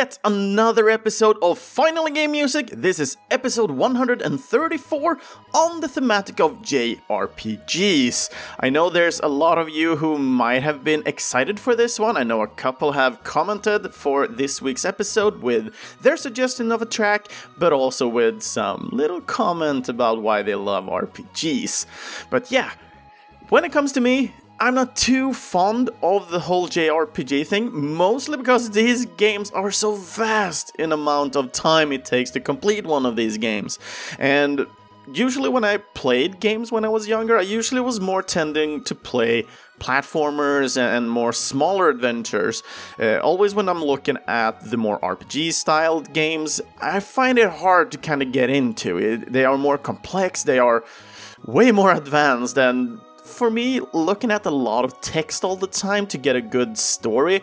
yet another episode of Finally Game Music. This is episode 134 on the thematic of JRPGs. I know there's a lot of you who might have been excited for this one. I know a couple have commented for this week's episode with their suggestion of a track, but also with some little comment about why they love RPGs. But yeah, when it comes to me, I'm not too fond of the whole JRPG thing, mostly because these games are so vast in amount of time it takes to complete one of these games. And usually when I played games when I was younger, I usually was more tending to play platformers and more smaller adventures. Uh, always when I'm looking at the more RPG styled games, I find it hard to kind of get into it. They are more complex, they are way more advanced and for me, looking at a lot of text all the time to get a good story,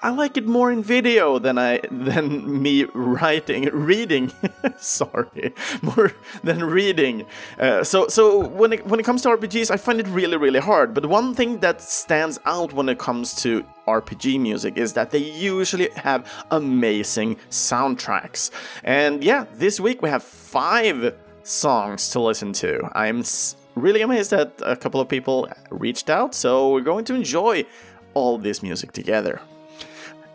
I like it more in video than I than me writing, reading. sorry, more than reading. Uh, so so when it when it comes to RPGs, I find it really really hard. But one thing that stands out when it comes to RPG music is that they usually have amazing soundtracks. And yeah, this week we have five songs to listen to. I'm really amazed that a couple of people reached out, so we're going to enjoy all this music together.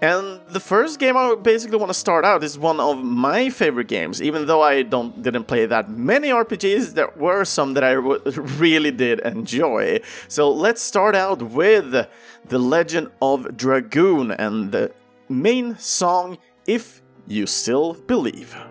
And the first game I basically want to start out is one of my favorite games. Even though I don't didn't play that many RPGs, there were some that I really did enjoy. So let's start out with The Legend of Dragoon and the main song If You Still Believe.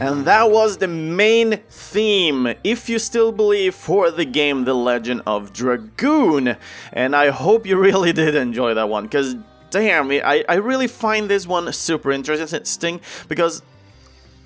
And that was the main theme, if you still believe, for the game The Legend of Dragoon. And I hope you really did enjoy that one, because damn, I, I really find this one super interesting because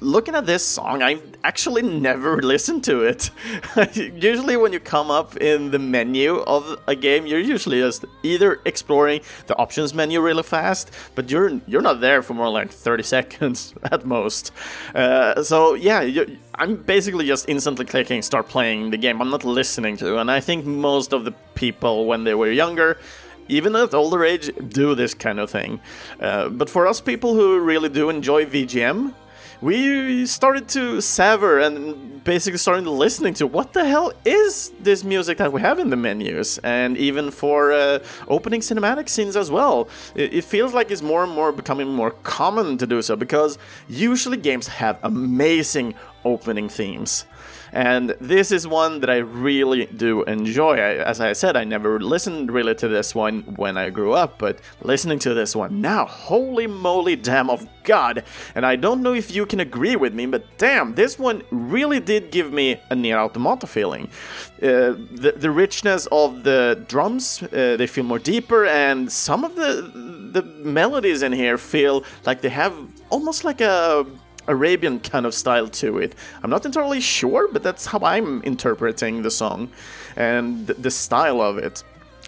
looking at this song, I've actually never listened to it. usually, when you come up in the menu of a game, you're usually just either exploring the options menu really fast, but you're you're not there for more like 30 seconds at most. Uh, so yeah, I'm basically just instantly clicking start playing the game. I'm not listening to, and I think most of the people when they were younger even at older age, do this kind of thing. Uh, but for us people who really do enjoy VGM, we started to sever and basically started listening to what the hell is this music that we have in the menus and even for uh, opening cinematic scenes as well. It, it, feels like it's more and more becoming more common to do so because usually games have amazing opening themes and this is one that I really do enjoy. I, as I said, I never listened really to this one when I grew up, but listening to this one now, holy moly, damn of God! And I don't know if you can agree with me, but damn, this one really did give me a NieR Automata feeling. Uh, the, the richness of the drums, uh, they feel more deeper, and some of the the melodies in here feel like they have almost like a Arabian kind of style to it. I'm not entirely sure, but that's how I'm interpreting the song and the style of it.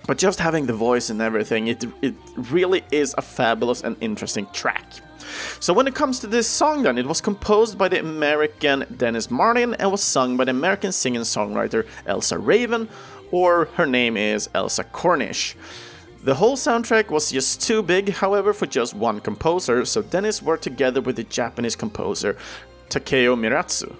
But just having the voice and everything, it, it really is a fabulous and interesting track. So when it comes to this song then, it was composed by the American Dennis Martin and was sung by the American singer-songwriter Elsa Raven, or her name is Elsa Cornish. The whole soundtrack was just too big, however, for just one composer, so Dennis worked together with the Japanese composer Takeo Miratsu.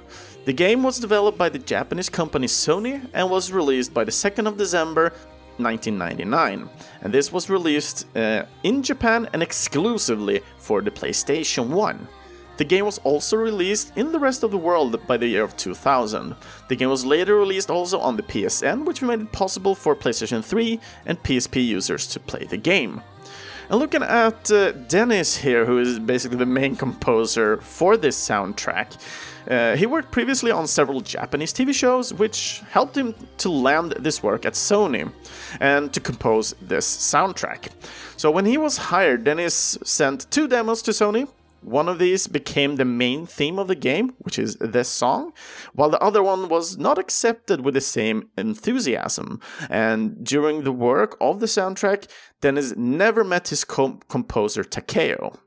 The game was developed by the Japanese company Sony and was released by the 2nd of December 1999, and this was released uh, in Japan and exclusively for the PlayStation 1. The game was also released in the rest of the world by the year of 2000. The game was later released also on the PSN, which made it possible for PlayStation 3 and PSP users to play the game. And looking at uh, Dennis here, who is basically the main composer for this soundtrack, uh, he worked previously on several Japanese TV shows, which helped him to land this work at Sony and to compose this soundtrack. So when he was hired, Dennis sent two demos to Sony, one of these became the main theme of the game, which is this song, while the other one was not accepted with the same enthusiasm. And during the work of the soundtrack, Dennis never met his com- composer Takeo.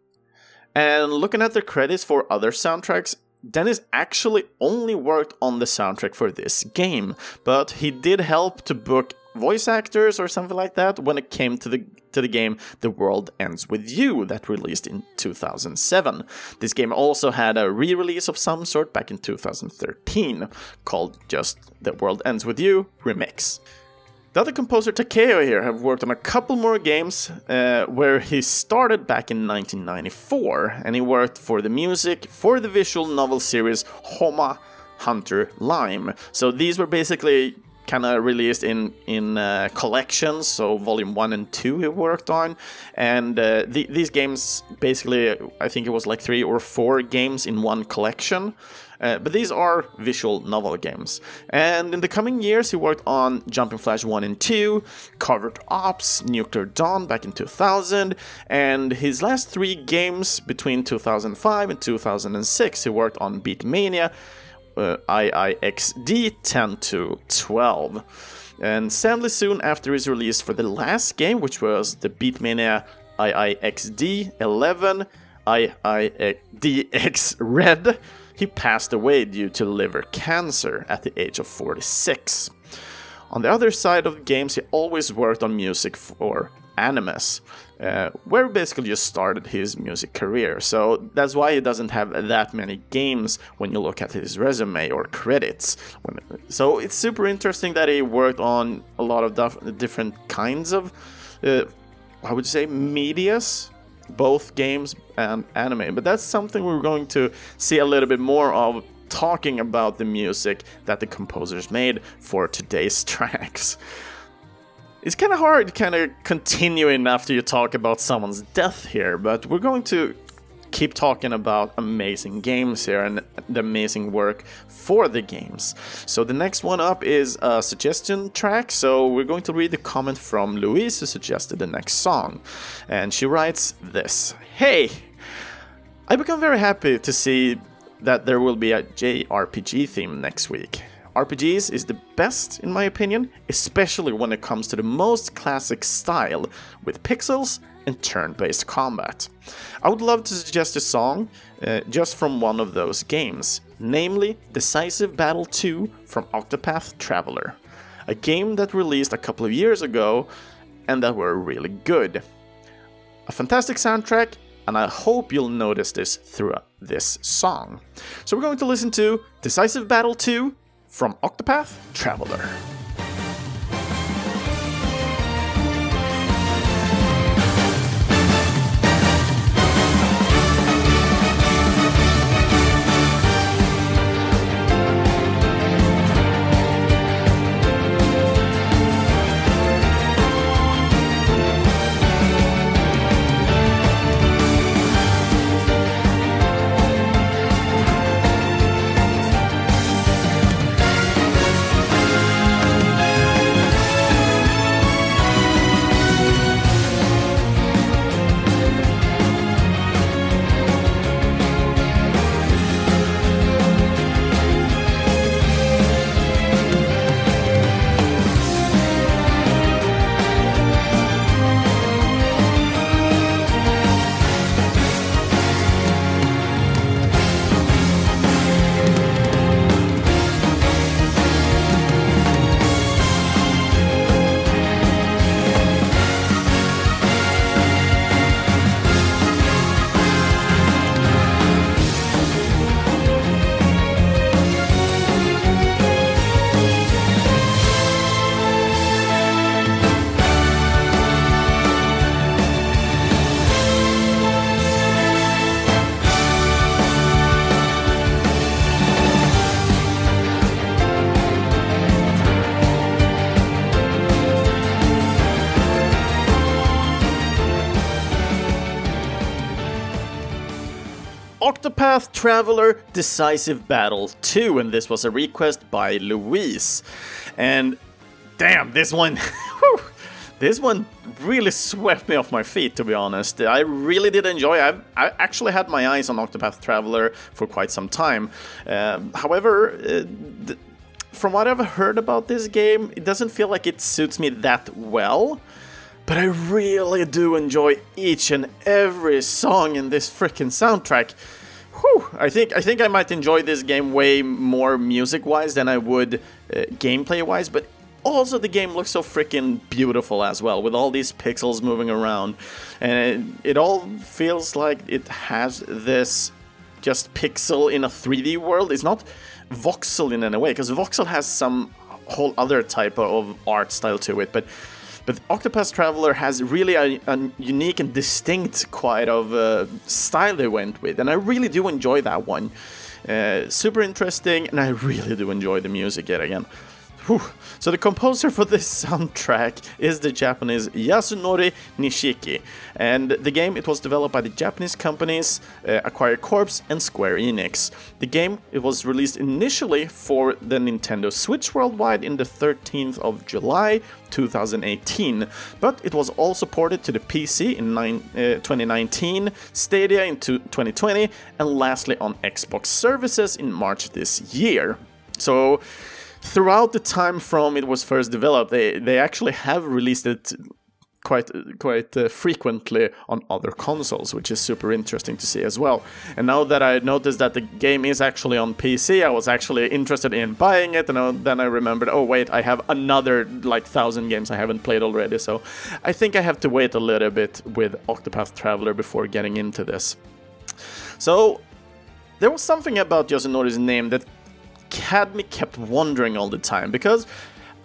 And looking at the credits for other soundtracks, Dennis actually only worked on the soundtrack for this game, but he did help to book voice actors or something like that when it came to the to the game The World Ends With You that released in 2007. This game also had a re-release of some sort back in 2013 called just The World Ends With You Remix. The other composer Takeo here have worked on a couple more games uh, where he started back in 1994 and he worked for the music for the visual novel series Homa Hunter Lime. So these were basically kind of released in in uh, collections. So volume one and two he worked on, and uh, the, these games basically I think it was like three or four games in one collection. Uh, but these are visual novel games. And in the coming years, he worked on Jumping Flash 1 and 2, Covert Ops, Nuclear Dawn back in 2000, and his last three games between 2005 and 2006, he worked on Beatmania, uh, IIDX 10 to 12. And sadly, soon after his release for the last game, which was the Beatmania IIDX 11 IIDX Red, he passed away due to liver cancer at the age of 46. On the other side of the games, he always worked on music for animes, uh, where basically just started his music career. So that's why he doesn't have that many games when you look at his resume or credits. So it's super interesting that he worked on a lot of different kinds of, uh, I would say, medias, both games and anime. But that's something we're going to see a little bit more of talking about the music that the composers made for today's tracks. It's kind of hard kind of continuing after you talk about someone's death here, but we're going to keep talking about amazing games here and the amazing work for the games. So the next one up is a suggestion track. So we're going to read the comment from Louise who suggested the next song. And she writes this Hey, I become very happy to see that there will be a JRPG theme next week. RPGs is the best, in my opinion, especially when it comes to the most classic style with pixels and turn based combat. I would love to suggest a song uh, just from one of those games, namely Decisive Battle 2 from Octopath Traveler, a game that released a couple of years ago and that were really good. A fantastic soundtrack, and I hope you'll notice this through this song. So we're going to listen to Decisive Battle 2 from Octopath Traveler. Octopath Traveler Decisive Battle 2, and this was a request by Louise. And damn, this one. this one really swept me off my feet, to be honest. I really did enjoy. I've, I actually had my eyes on Octopath Traveler for quite some time. Um, however, uh, th- from what I've heard about this game, it doesn't feel like it suits me that well. But I really do enjoy each and every song in this freaking soundtrack. Whew, I think I think I might enjoy this game way more music-wise than I would uh, gameplay-wise, but also the game looks so freaking beautiful as well, with all these pixels moving around, and it, it all feels like it has this just pixel in a 3D world. It's not voxel in any way, because voxel has some whole other type of art style to it, but but Octopath Traveler has really a, a unique and distinct quite of uh, style they went with, and I really do enjoy that one. Uh, super interesting, and I really do enjoy the music yet again. Whew. So the composer for this soundtrack is the Japanese Yasunori Nishiki, and the game it was developed by the Japanese companies uh, Acquire Corp. and Square Enix. The game it was released initially for the Nintendo Switch worldwide in the 13th of July 2018, but it was also ported to the PC in nine, uh, 2019, Stadia in 2020, and lastly on Xbox services in March this year. So throughout the time from it was first developed, they they actually have released it quite quite uh, frequently on other consoles, which is super interesting to see as well. And now that I noticed that the game is actually on PC, I was actually interested in buying it, and then I remembered, oh wait, I have another like thousand games I haven't played already, so I think I have to wait a little bit with Octopath Traveler before getting into this. So there was something about Yasunori's name that had me kept wondering all the time because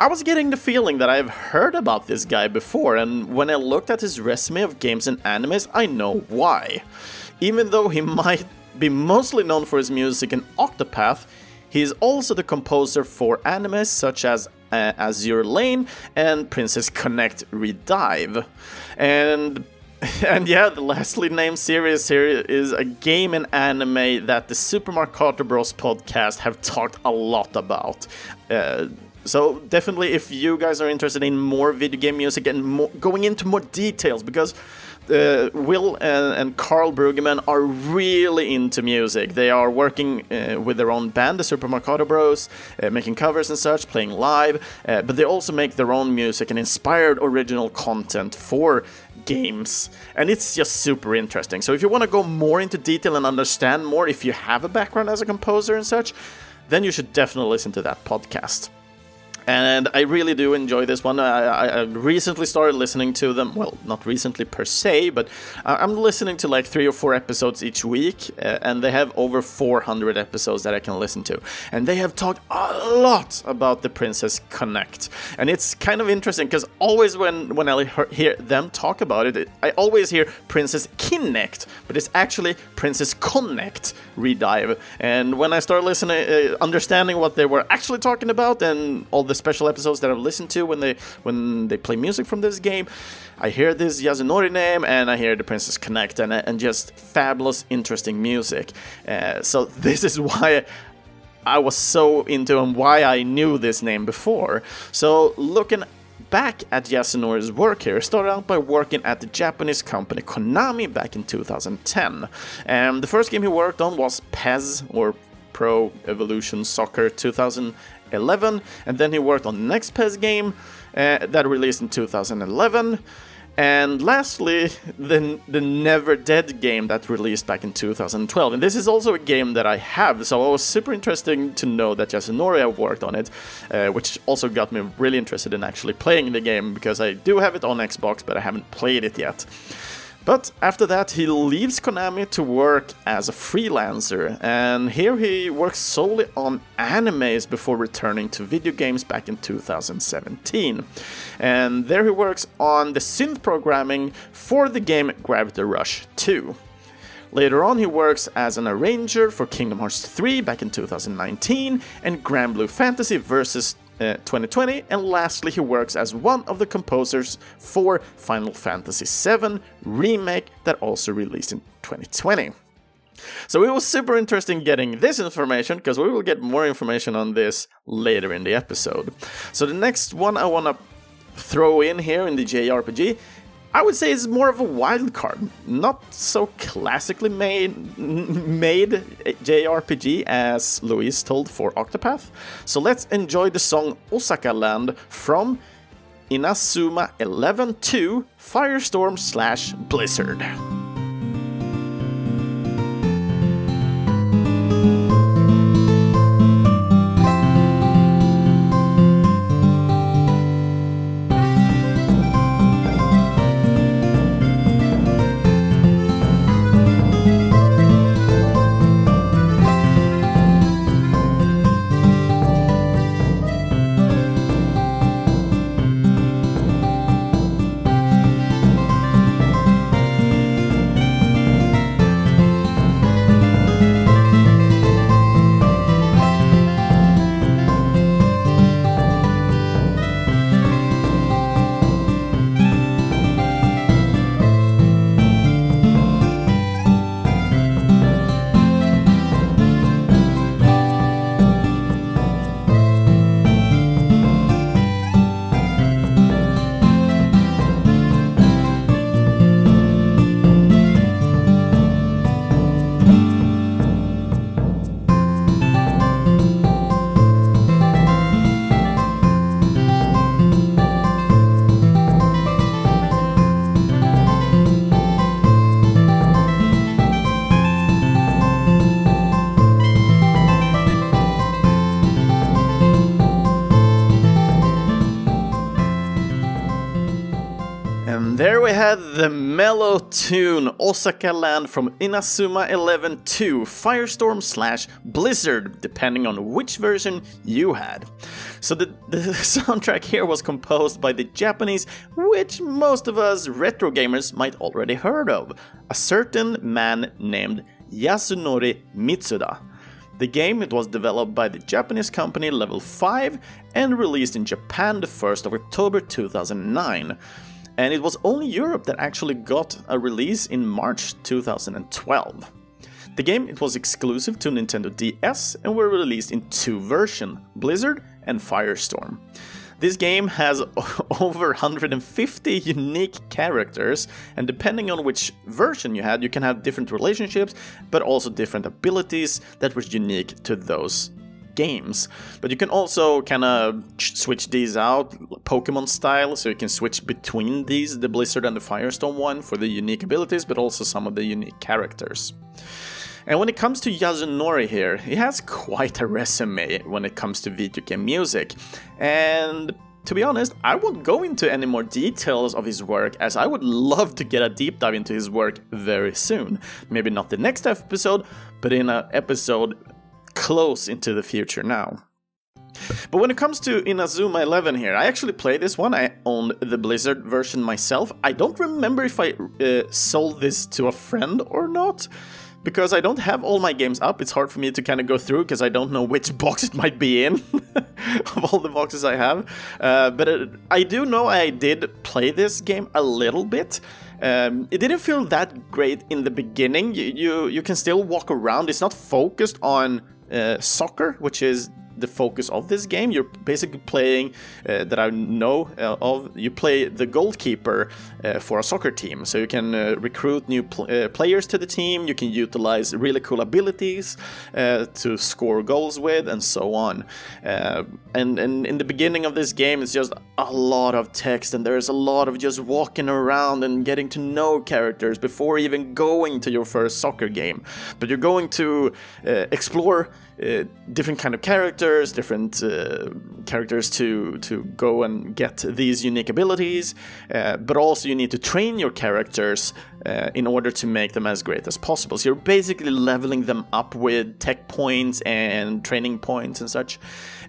I was getting the feeling that I've heard about this guy before, and when I looked at his resume of games and animes, I know why. Even though he might be mostly known for his music in Octopath, he is also the composer for animes such as uh, Azur Lane and Princess Connect Redive. And and yeah, the lastly named series here is a game and anime that the Super Marcato Bros podcast have talked a lot about. Uh, so definitely, if you guys are interested in more video game music and more, going into more details, because uh, Will and, and Carl Brueggemann are really into music. They are working uh, with their own band, the Super Bros, uh, making covers and such, playing live, uh, but they also make their own music and inspired original content for games. And it's just super interesting. So if you want to go more into detail and understand more, if you have a background as a composer and such, then you should definitely listen to that podcast and I really do enjoy this one. I, I, recently started listening to them. Well, not recently per se, but I'm listening to like three or four episodes each week, uh, and they have over 400 episodes that I can listen to. And they have talked a lot about the Princess Connect, and it's kind of interesting because always when when I hear them talk about it, I always hear Princess Kinect, but it's actually Princess Connect Redive. And when I start listening, uh, understanding what they were actually talking about, and all the the special episodes that I've listened to when they when they play music from this game, I hear this Yasunori name and I hear the Princess Connect and and just fabulous, interesting music. Uh, so this is why. I was so into and why I knew this name before. So looking back at Yasunori's work here, started out by working at the Japanese company Konami back in 2010. And the first game he worked on was PES, or Pro Evolution Soccer 2011, and then he worked on the next PES game uh, that released in 2011. And lastly, the, the Never Dead game that released back in 2012. And this is also a game that I have, so it was super interesting to know that Yasunori worked on it, uh, which also got me really interested in actually playing the game because I do have it on Xbox, but I haven't played it yet. But after that, he leaves Konami to work as a freelancer, and here he works solely on animes before returning to video games back in 2017. And there he works on the synth programming for the game Gravity Rush 2. Later on, he works as an arranger for Kingdom Hearts 3 back in 2019 and Granblue Fantasy Versus 2020, uh, and lastly, he works as one of the composers for Final Fantasy VII Remake that also released in 2020. So it was super interesting getting this information because we will get more information on this later in the episode. So the next one I want to throw in here in the JRPG I would say it's more of a wild card, not so classically made made JRPG as Louise told for Octopath. So let's enjoy the song Osaka Land from Inazuma 11-2 Firestorm slash Blizzard. Mellow tune Osaka Land from Inazuma 11 2 Firestorm slash Blizzard, depending on which version you had. So the, the soundtrack here was composed by the Japanese, which most of us retro gamers might already heard of, a certain man named Yasunori Mitsuda. The game it was developed by the Japanese company Level 5 and released in Japan the 1st of October 2009 and it was only Europe that actually got a release in March 2012. The game it was exclusive to Nintendo DS and were released in two versions, Blizzard and Firestorm. This game has over 150 unique characters, and depending on which version you had, you can have different relationships, but also different abilities that were unique to those games. But you can also kind of switch these out Pokemon style, so you can switch between these, the Blizzard and the Firestorm one, for the unique abilities, but also some of the unique characters. And when it comes to Yasunori here, he has quite a resume when it comes to video game music. And to be honest, I won't go into any more details of his work as I would love to get a deep dive into his work very soon. Maybe not the next episode, but in an episode close into the future now. But when it comes to Inazuma 11 here, I actually played this one. I owned the Blizzard version myself. I don't remember if I uh, sold this to a friend or not because I don't have all my games up, it's hard for me to kind of go through because I don't know which box it might be in of all the boxes I have. Uh, but it, I do know I did play this game a little bit. Um, it didn't feel that great in the beginning. You, you, you can still walk around. It's not focused on uh, Uh, soccer, which is the focus of this game. You're basically playing uh, that I know uh, of. You play the goalkeeper uh, for a soccer team, so you can uh, recruit new pl- uh, players to the team. You can utilize really cool abilities uh, to score goals with, and so on. and and in the beginning of this game, it's just a lot of text, and there's a lot of just walking around and getting to know characters before even going to your first soccer game. But you're going to explore uh, different kind of characters, different uh, characters to to go and get these unique abilities, uh, but also you need to train your characters uh, in order to make them as great as possible. So you're basically leveling them up with tech points and training points and such.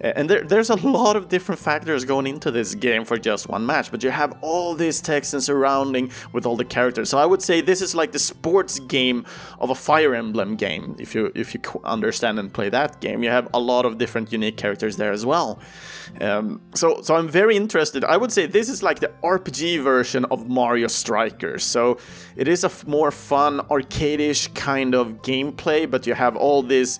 And there, there's a lot of different factors going into this game for just one match, but you have all this text and surrounding with all the characters. So I would say this is like the sports game of a Fire Emblem game. If you if you understand and play that game. You have a lot of different unique characters there as well. Um, so, so I'm very interested. I would say this is like the RPG version of Mario Strikers. So it is a more fun, arcade-ish kind of gameplay, but you have all these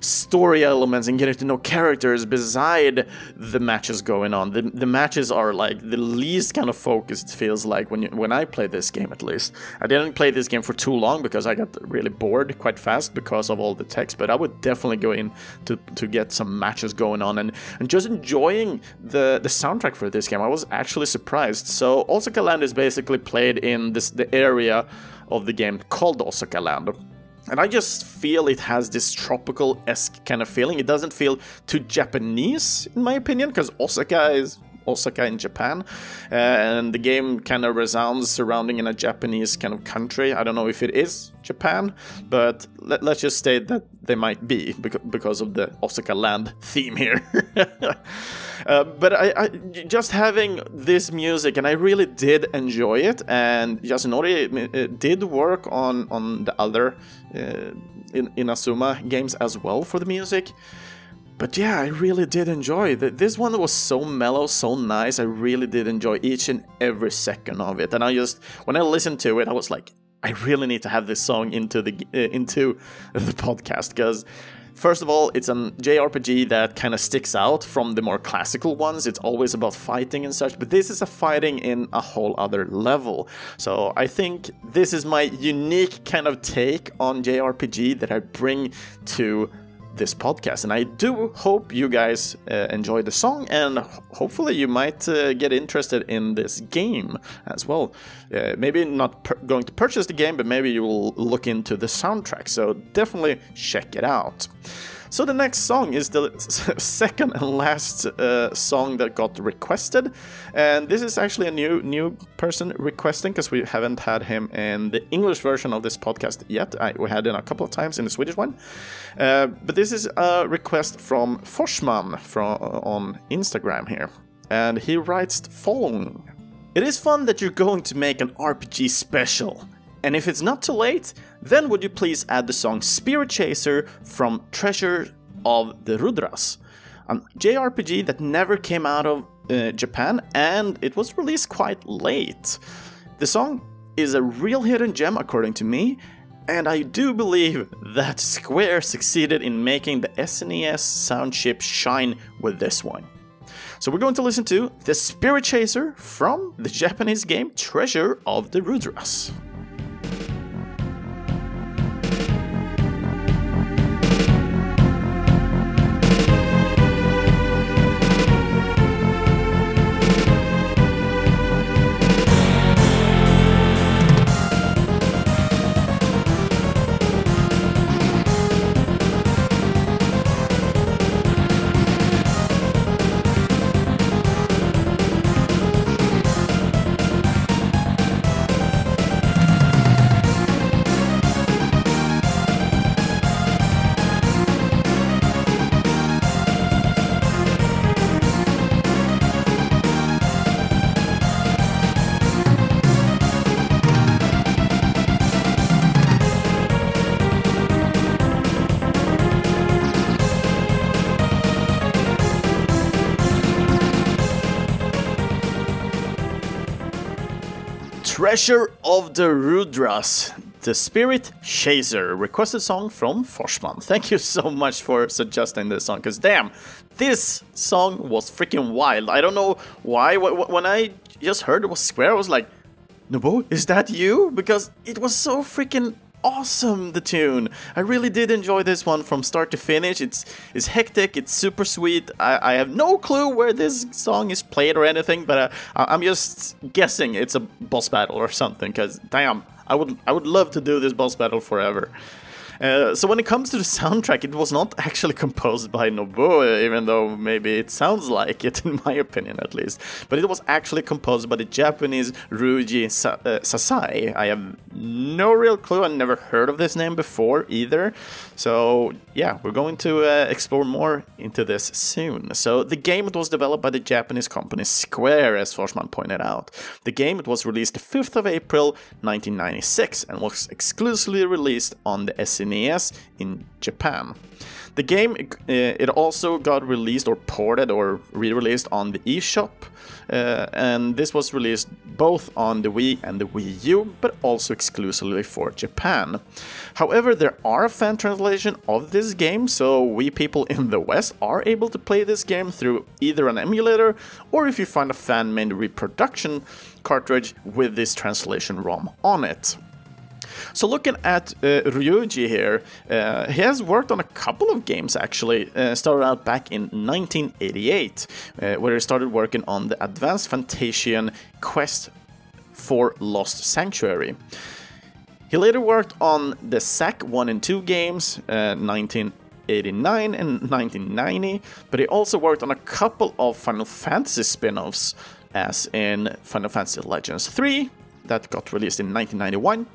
story elements and getting to know characters beside the matches going on. The, the matches are like the least kind of focused it feels like when you, when I play this game at least. I didn't play this game for too long because I got really bored quite fast because of all the text, but I would definitely go in to, to get some matches going on and, and just enjoying the, the soundtrack for this game. I was actually surprised. So Osaka Land is basically played in this the area of the game called Osaka Land and I just feel it has this tropical esque kind of feeling. It doesn't feel too Japanese, in my opinion, because Osaka is Osaka in Japan, uh, and the game kind of resounds surrounding in a Japanese kind of country. I don't know if it is Japan, but let, us just state that they might be because of the Osaka land theme here. uh, but I, I, just having this music, and I really did enjoy it. And Yasunori did work on on the other uh, in Inazuma games as well for the music. But yeah, I really did enjoy. This one was so mellow, so nice. I really did enjoy each and every second of it. And I just, when I listened to it, I was like, I really need to have this song into the uh, into the podcast because first of all, it's an JRPG that kind of sticks out from the more classical ones. It's always about fighting and such, but this is a fighting in a whole other level. So I think this is my unique kind of take on JRPG that I bring to this podcast. And I do hope you guys uh, enjoy the song and hopefully you might uh, get interested in this game as well. Uh, maybe not going to purchase the game, but maybe you will look into the soundtrack. So definitely check it out. So the next song is the second and last uh, song that got requested, and this is actually a new new person requesting because we haven't had him in the English version of this podcast yet. I, we had him a couple of times in the Swedish one, uh, but this is a request from Forsman from on Instagram here, and he writes following. It is fun that you're going to make an RPG special. And if it's not too late, then would you please add the song Spirit Chaser from Treasure of the Rudras, a JRPG that never came out of uh, Japan and it was released quite late. The song is a real hidden gem according to me, and I do believe that Square succeeded in making the SNES sound chip shine with this one. So we're going to listen to The Spirit Chaser from the Japanese game Treasure of the Rudras. Treasure of the Rudras, the Spirit Chaser, requested song from Forsman. Thank you so much for suggesting this song, because damn, this song was freaking wild. I don't know why. When I just heard it was Square, I was like, Nobuo, is that you? Because it was so freaking awesome the tune. I really did enjoy this one from start to finish. It's it's hectic it's super sweet. I, I have no clue where this song is played or anything but uh, i'm just guessing it's a boss battle or something because damn i would i would love to do this boss battle forever uh, so when it comes to the soundtrack, it was not actually composed by Nobuo, even though maybe it sounds like it, in my opinion at least. But it was actually composed by the Japanese Ryuji Sa- uh, Sasai. I have no real clue, I never heard of this name before either. So yeah, we're going to uh, explore more into this soon. So the game was developed by the Japanese company Square, as Forsman pointed out. The game it was released the 5th of April 1996 and was exclusively released on the SNES in Japan. The game uh, it also got released or ported or re-released on the eShop, uh, and this was released both on the Wii and the Wii U, but also exclusively for Japan. However, there are a fan translation of this game, so we people in the West are able to play this game through either an emulator or if you find a fan-made reproduction cartridge with this translation ROM on it. So looking at uh, Ryuji here, uh, he has worked on a couple of games actually. Uh, started out back in 1988, uh, where he started working on the Advanced Fantasian Quest for Lost Sanctuary. He later worked on the SAC 1 and 2 games, 1989 uh, and 1990, but he also worked on a couple of Final Fantasy spin offs, as in Final Fantasy Legends 3, that got released in 1991,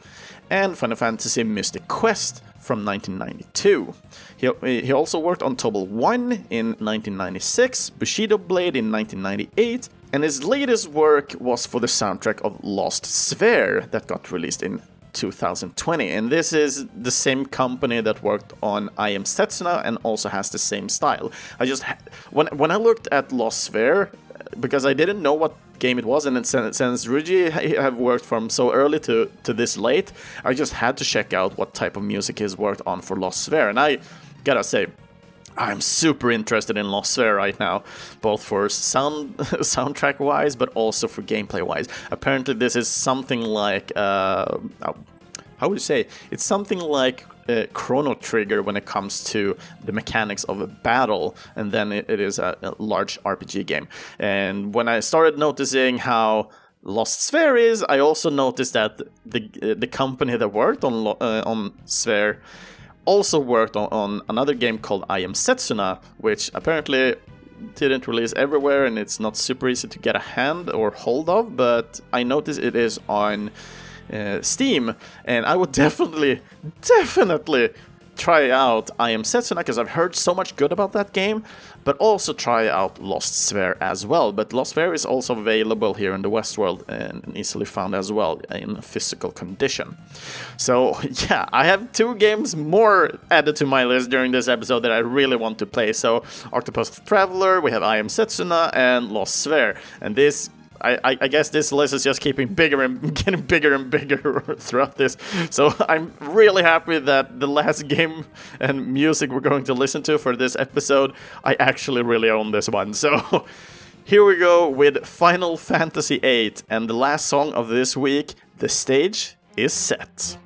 and Final Fantasy Mystic Quest from 1992. He, he also worked on Tobal 1 in 1996, Bushido Blade in 1998, and his latest work was for the soundtrack of Lost Sphear that got released in 2020. And this is the same company that worked on I Am Setsuna and also has the same style. I just when when I looked at Lost Sphear because I didn't know what game it was, and since, since Ryuji have worked from so early to, to this late, I just had to check out what type of music he's worked on for Lost Sphear, and I gotta say, I'm super interested in Lost Sphear right now, both for sound soundtrack wise, but also for gameplay wise. Apparently, this is something like uh, how would you say? It's something like uh, Chrono Trigger when it comes to the mechanics of a battle, and then it, it is a, a, large RPG game. And when I started noticing how Lost Sphear is, I also noticed that the the company that worked on uh, on Sphear also worked on, on another game called I Am Setsuna, which apparently didn't release everywhere and it's not super easy to get a hand or hold of, but I noticed it is on uh, Steam, and I would definitely, definitely try out I Am Setsuna because I've heard so much good about that game, but also try out Lost Sphear as well. But Lost Sphear is also available here in the West World and easily found as well in physical condition. So yeah, I have two games more added to my list during this episode that I really want to play. So Octopath Traveler, we have I Am Setsuna, and Lost Sphear, and this I, I, guess this list is just keeping bigger and getting bigger and bigger throughout this. So I'm really happy that the last game and music we're going to listen to for this episode, I actually really own this one. So Here we go with Final Fantasy VIII, and the last song of this week, The Stage is Set.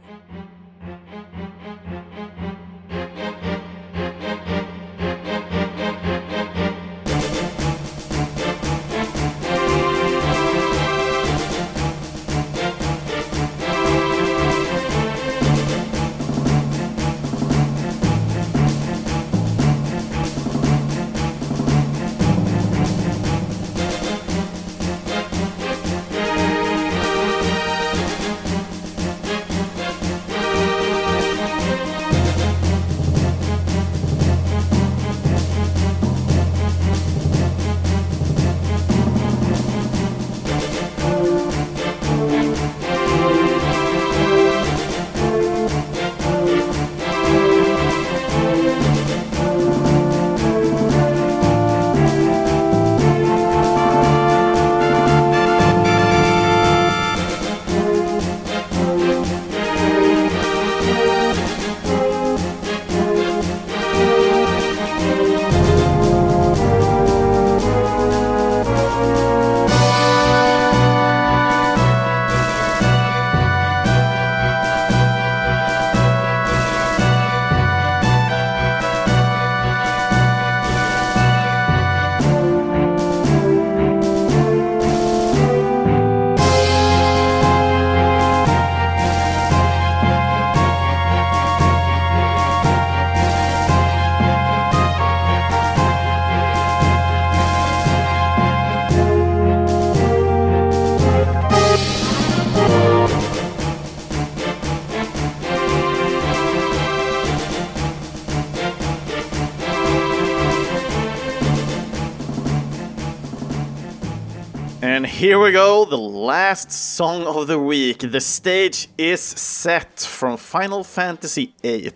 Here we go, the last song of the week. The stage is set from Final Fantasy VIII.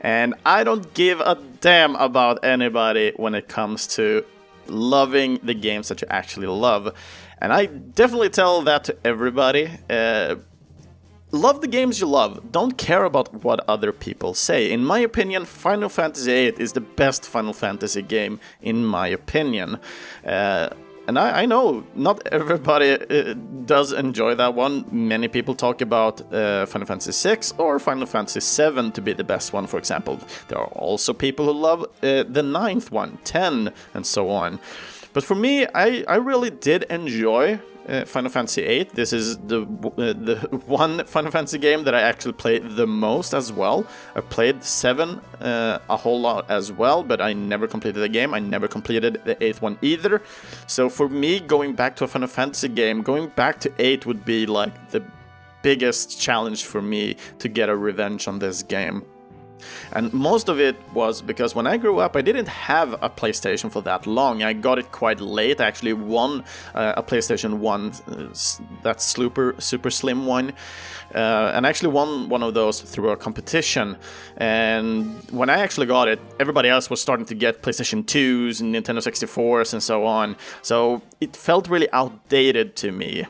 And I don't give a damn about anybody when it comes to loving the games that you actually love. And I definitely tell that to everybody. Uh, love the games you love. Don't care about what other people say. In my opinion, Final Fantasy VIII is the best Final Fantasy game, in my opinion. Uh, and I, I, know not everybody uh, does enjoy that one. Many people talk about uh, Final Fantasy VI or Final Fantasy VII to be the best one, for example. There are also people who love uh, the ninth one, 10, and so on. But for me, I, I really did enjoy uh, Final Fantasy VIII. This is the uh, the one Final Fantasy game that I actually played the most as well. I played seven uh, a whole lot as well, but I never completed the game. I never completed the eighth one either. So for me, going back to a Final Fantasy game, going back to eight would be like the biggest challenge for me to get a revenge on this game. And most of it was because when I grew up, I didn't have a PlayStation for that long. I got it quite late. I actually won uh, a PlayStation 1, uh, that super, super slim one. Uh, and I actually won one of those through a competition. And when I actually got it, everybody else was starting to get PlayStation 2s and Nintendo 64s and so on. So it felt really outdated to me.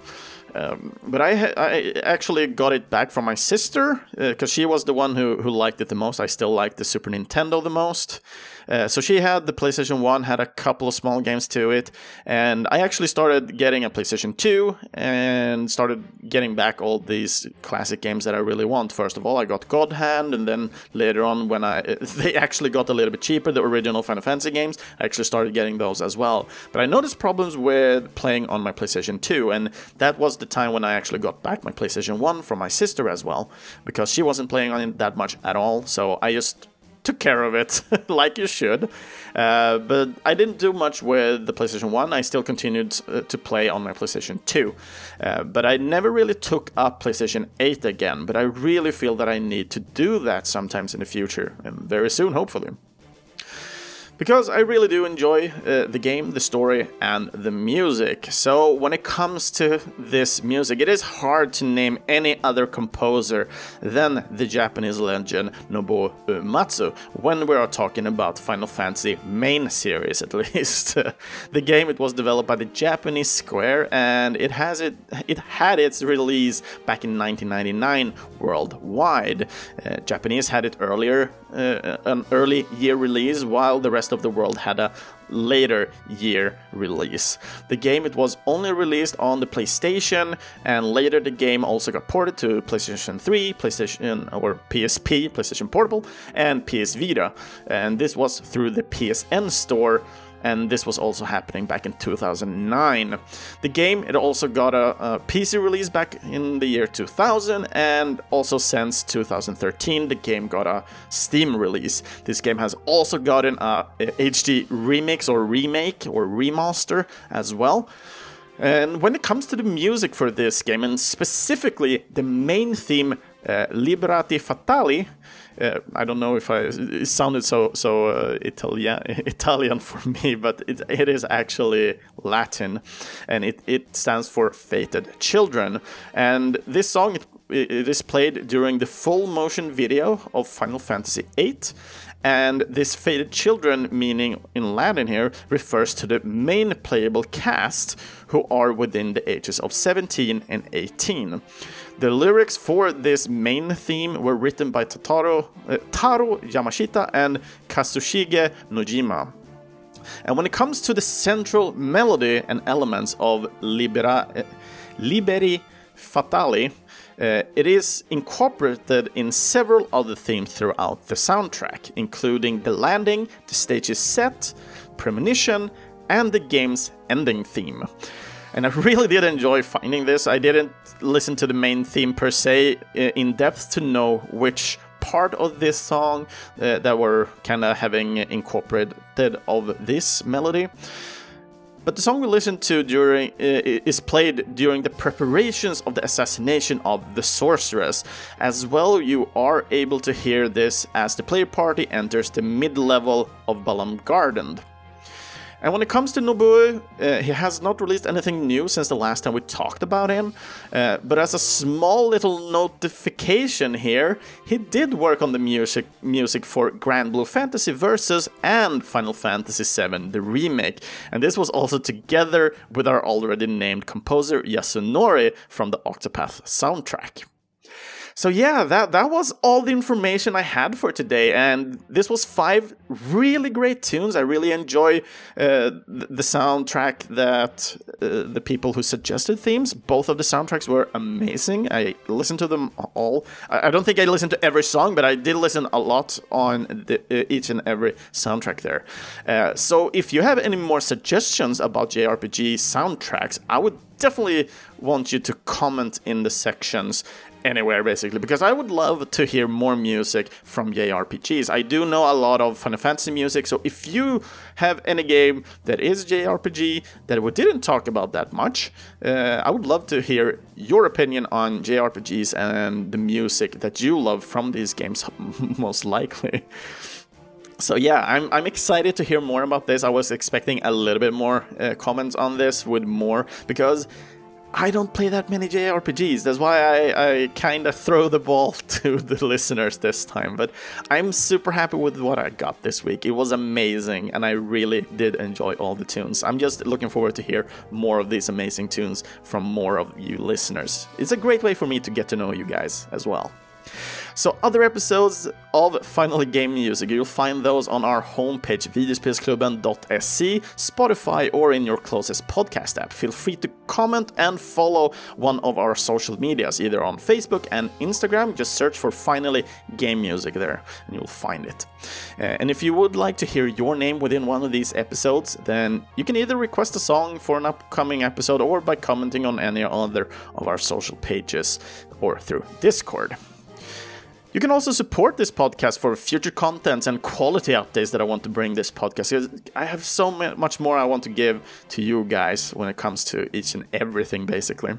Um, but I, I actually got it back from my sister because uh, she was the one who, who liked it the most. I still like the Super Nintendo the most. Uh, so she had the PlayStation 1, had a couple of small games to it, and I actually started getting a PlayStation 2 and started getting back all these classic games that I really want. First of all, I got God Hand, and then later on, when I they actually got a little bit cheaper, the original Final Fantasy games, I actually started getting those as well. But I noticed problems with playing on my PlayStation 2, and that was the time when I actually got back my PlayStation 1 from my sister as well, because she wasn't playing on it that much at all. So I just took care of it like you should. Uh, but I didn't do much with the PlayStation 1. I still continued uh, to play on my PlayStation 2. Uh, but I never really took up PlayStation 8 again. But I really feel that I need to do that sometimes in the future, and very soon, hopefully because I really do enjoy uh, the game, the story, and the music. So, when it comes to this music, it is hard to name any other composer than the Japanese legend Nobuo Uematsu when we are talking about Final Fantasy main series, at least. the game it was developed by the Japanese Square, and it has it it had its release back in 1999 worldwide. Uh, Japanese had it earlier, uh, an early year release, while the rest of the world had a later year release. The game it was only released on the PlayStation, and later the game also got ported to PlayStation 3, PlayStation or PSP, PlayStation Portable, and PS Vita. And this was through the PSN store and this was also happening back in 2009. The game it also got a, a, PC release back in the year 2000, and also since 2013 the game got a Steam release. This game has also gotten a, a HD remix or remake or remaster as well. And when it comes to the music for this game, and specifically the main theme, uh, Liberati Fatali, uh, I don't know if I it sounded so so uh, Italian Italian for me, but it, it is actually Latin, and it, it stands for fated children. And this song it, it is played during the full motion video of Final Fantasy VIII. And this fated children, meaning in Latin here, refers to the main playable cast who are within the ages of 17 and 18. The lyrics for this main theme were written by Tataro, uh, Taro Yamashita and Kazushige Nojima. And when it comes to the central melody and elements of Libera, uh, Liberi Fatali, uh, it is incorporated in several other themes throughout the soundtrack, including the landing, the stage's set, premonition, and the game's ending theme and I really did enjoy finding this. I didn't listen to the main theme per se in depth to know which part of this song uh, that were kind of having incorporated of this melody. But the song we listened to during uh, is played during the preparations of the assassination of the sorceress. As well, you are able to hear this as the player party enters the mid-level of Balamb Garden. And when it comes to Nobuo, uh, he has not released anything new since the last time we talked about him. Uh, but as a small little notification here, he did work on the music music for Granblue Fantasy Versus and Final Fantasy VII, the remake. And this was also together with our already named composer Yasunori from the Octopath soundtrack. So yeah, that that was all the information I had for today, and this was five really great tunes. I really enjoy uh, the soundtrack that uh, the people who suggested themes. Both of the soundtracks were amazing. I listened to them all. I, don't think I listened to every song, but I did listen a lot on the, uh, each and every soundtrack there. Uh, so if you have any more suggestions about JRPG soundtracks, I would definitely want you to comment in the sections anywhere basically because I would love to hear more music from JRPGs. I do know a lot of Final Fantasy music, so if you have any game that is JRPG that we didn't talk about that much, uh, I would love to hear your opinion on JRPGs and the music that you love from these games, most likely. So yeah, I'm, I'm excited to hear more about this. I was expecting a little bit more uh, comments on this with more because I don't play that many JRPGs. That's why I, I kind of throw the ball to the listeners this time. But I'm super happy with what I got this week. It was amazing, and I really did enjoy all the tunes. I'm just looking forward to hear more of these amazing tunes from more of you listeners. It's a great way for me to get to know you guys as well. So other episodes of Finally Game Music, you'll find those on our homepage, videospelsklubben.se, Spotify, or in your closest podcast app. Feel free to comment and follow one of our social medias, either on Facebook and Instagram. Just search for Finally Game Music there, and you'll find it. Uh, and if you would like to hear your name within one of these episodes, then you can either request a song for an upcoming episode or by commenting on any other of our social pages or through Discord. You can also support this podcast for future contents and quality updates that I want to bring this podcast. I have so much more I want to give to you guys when it comes to each and everything, basically.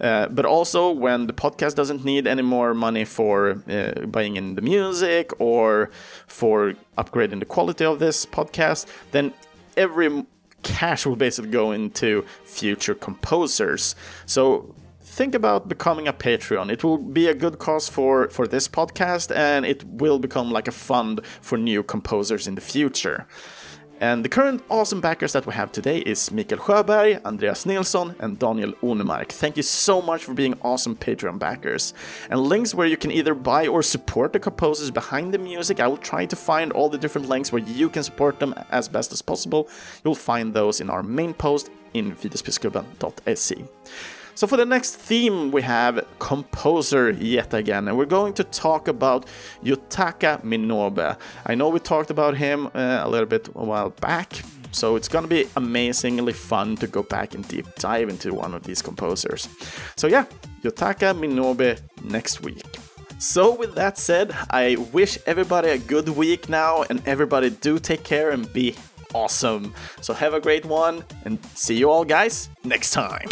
Uh, but also, when the podcast doesn't need any more money for uh, buying in the music or for upgrading the quality of this podcast, then every cash will basically go into future composers. So think about becoming a Patreon. It will be a good cause for, for this podcast and it will become like a fund for new composers in the future. And the current awesome backers that we have today is Mikael Sjöberg, Andreas Nilsson, and Daniel Onemark. Thank you so much for being awesome Patreon backers. And links where you can either buy or support the composers behind the music, I will try to find all the different links where you can support them as best as possible. You'll find those in our main post in videospelsklubben.se. So for the next theme we have composer yet again and we're going to talk about Yutaka Minobe. I know we talked about him uh, a little bit a while back so it's gonna be amazingly fun to go back and deep dive into one of these composers. So yeah, Yutaka Minobe next week. So, with that said, I wish everybody a good week now, and everybody do take care and be awesome. So, have a great one, and see you all, guys, next time.